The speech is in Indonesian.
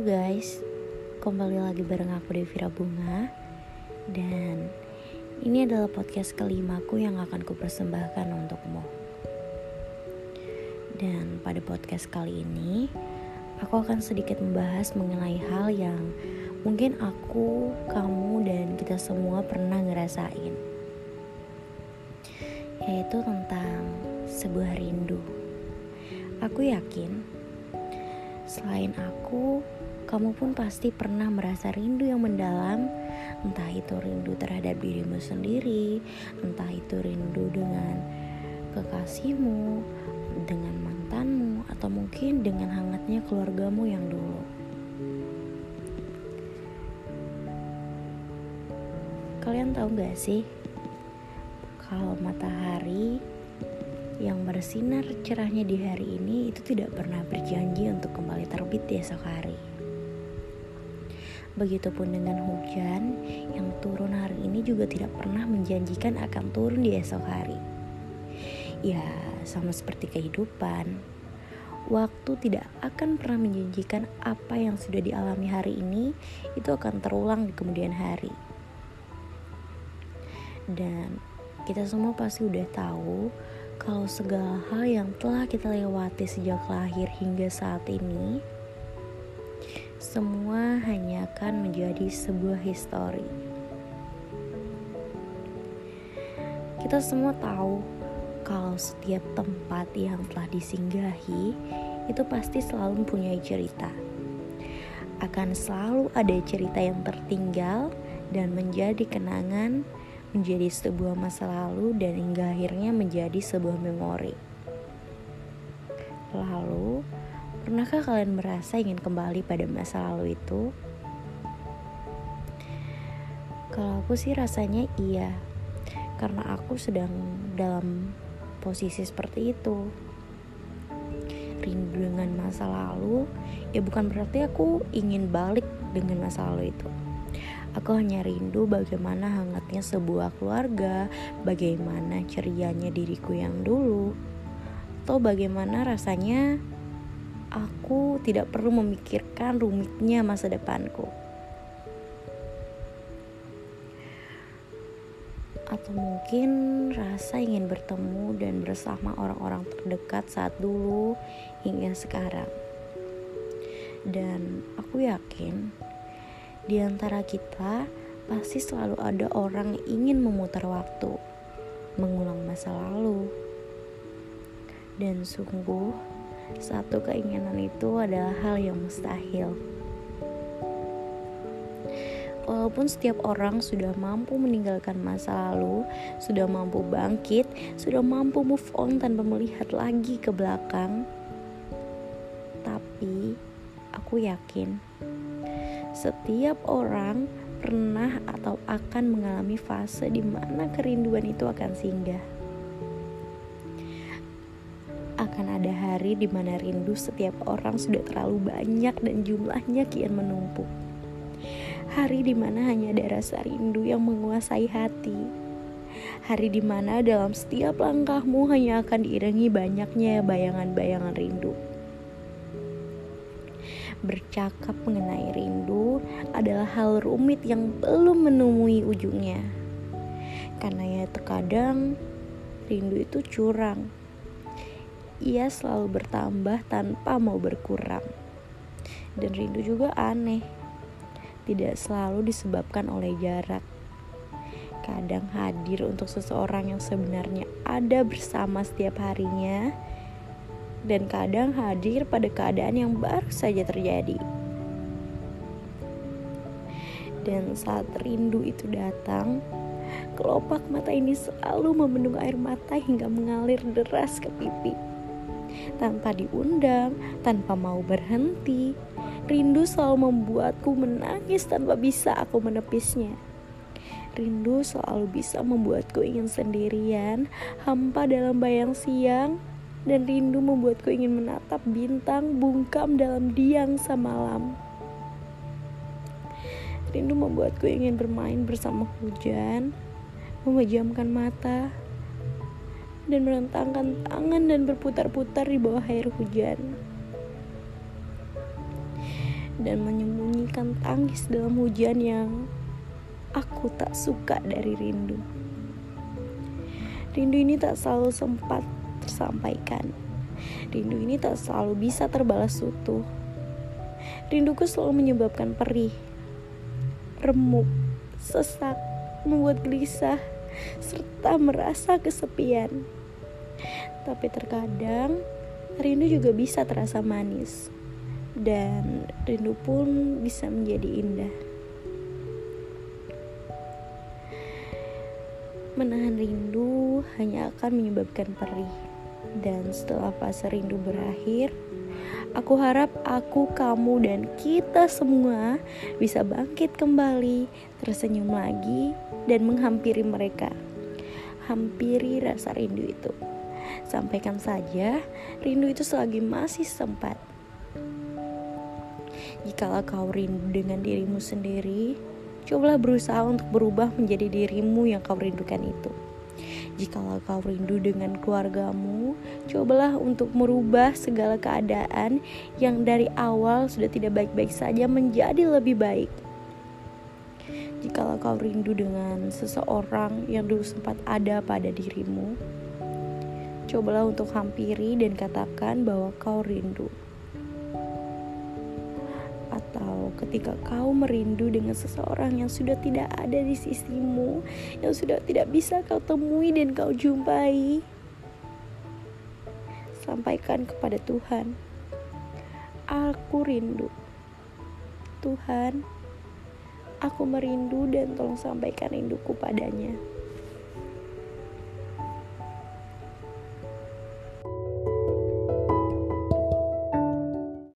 Guys, kembali lagi bareng aku Devira Bunga Dan ini adalah podcast kelimaku yang akan kupersembahkan untukmu. Dan pada podcast kali ini Aku akan sedikit membahas mengenai hal yang Mungkin aku, kamu, dan kita semua pernah ngerasain. Yaitu tentang sebuah rindu. Aku yakin Selain aku, kamu pun pasti pernah merasa rindu yang mendalam, entah itu rindu terhadap dirimu sendiri, entah itu rindu dengan kekasihmu, dengan mantanmu, atau mungkin dengan hangatnya keluargamu yang dulu. Kalian tahu gak sih, kalau matahari yang bersinar cerahnya di hari ini itu tidak pernah berjanji untuk kembali terbit di esok hari. Begitupun dengan hujan yang turun hari ini juga tidak pernah menjanjikan akan turun di esok hari. Ya, sama seperti kehidupan. Waktu tidak akan pernah menjanjikan apa yang sudah dialami hari ini itu akan terulang di kemudian hari. Dan kita semua pasti udah tahu kalau segala hal yang telah kita lewati sejak lahir hingga saat ini, semua hanya akan menjadi sebuah histori. Kita semua tahu kalau setiap tempat yang telah disinggahi itu pasti selalu mempunyai cerita. Akan selalu ada cerita yang tertinggal dan menjadi kenangan menjadi sebuah masa lalu dan hingga akhirnya menjadi sebuah memori. Lalu, pernahkah kalian merasa ingin kembali pada masa lalu itu? Kalau aku sih rasanya iya, karena aku sedang dalam posisi seperti itu. Rindu dengan masa lalu, ya bukan berarti aku ingin balik dengan masa lalu itu Aku hanya rindu bagaimana hangatnya sebuah keluarga, bagaimana cerianya diriku yang dulu, atau bagaimana rasanya aku tidak perlu memikirkan rumitnya masa depanku. Atau mungkin rasa ingin bertemu dan bersama orang-orang terdekat saat dulu hingga sekarang. Dan aku yakin di antara kita pasti selalu ada orang yang ingin memutar waktu, mengulang masa lalu. Dan sungguh, satu keinginan itu adalah hal yang mustahil. Walaupun setiap orang sudah mampu meninggalkan masa lalu, sudah mampu bangkit, sudah mampu move on tanpa melihat lagi ke belakang, tapi aku yakin setiap orang pernah atau akan mengalami fase di mana kerinduan itu akan singgah. Akan ada hari di mana rindu setiap orang sudah terlalu banyak dan jumlahnya kian menumpuk. Hari di mana hanya ada rasa rindu yang menguasai hati. Hari di mana dalam setiap langkahmu hanya akan diiringi banyaknya bayangan-bayangan rindu bercakap mengenai rindu adalah hal rumit yang belum menemui ujungnya. Karena ya terkadang rindu itu curang. Ia selalu bertambah tanpa mau berkurang. Dan rindu juga aneh. Tidak selalu disebabkan oleh jarak. Kadang hadir untuk seseorang yang sebenarnya ada bersama setiap harinya, dan kadang hadir pada keadaan yang baru saja terjadi. Dan saat rindu itu datang, kelopak mata ini selalu membendung air mata hingga mengalir deras ke pipi. Tanpa diundang, tanpa mau berhenti, rindu selalu membuatku menangis tanpa bisa aku menepisnya. Rindu selalu bisa membuatku ingin sendirian, hampa dalam bayang siang, dan rindu membuatku ingin menatap bintang bungkam dalam diang semalam. Rindu membuatku ingin bermain bersama hujan, memejamkan mata, dan merentangkan tangan dan berputar-putar di bawah air hujan. dan menyembunyikan tangis dalam hujan yang aku tak suka dari rindu. Rindu ini tak selalu sempat tersampaikan. Rindu ini tak selalu bisa terbalas utuh. Rinduku selalu menyebabkan perih, remuk, sesak, membuat gelisah, serta merasa kesepian. Tapi terkadang rindu juga bisa terasa manis, dan rindu pun bisa menjadi indah. Menahan rindu hanya akan menyebabkan perih, dan setelah fase rindu berakhir, Aku harap aku, kamu, dan kita semua bisa bangkit kembali, tersenyum lagi, dan menghampiri mereka. Hampiri rasa rindu itu. Sampaikan saja, rindu itu selagi masih sempat. Jikalau kau rindu dengan dirimu sendiri, cobalah berusaha untuk berubah menjadi dirimu yang kau rindukan itu. Jikalau kau rindu dengan keluargamu, cobalah untuk merubah segala keadaan yang dari awal sudah tidak baik-baik saja menjadi lebih baik. Jikalau kau rindu dengan seseorang yang dulu sempat ada pada dirimu, cobalah untuk hampiri dan katakan bahwa kau rindu atau ketika kau merindu dengan seseorang yang sudah tidak ada di sisimu, yang sudah tidak bisa kau temui dan kau jumpai, sampaikan kepada Tuhan, "Aku rindu, Tuhan." Aku merindu dan tolong sampaikan rinduku padanya.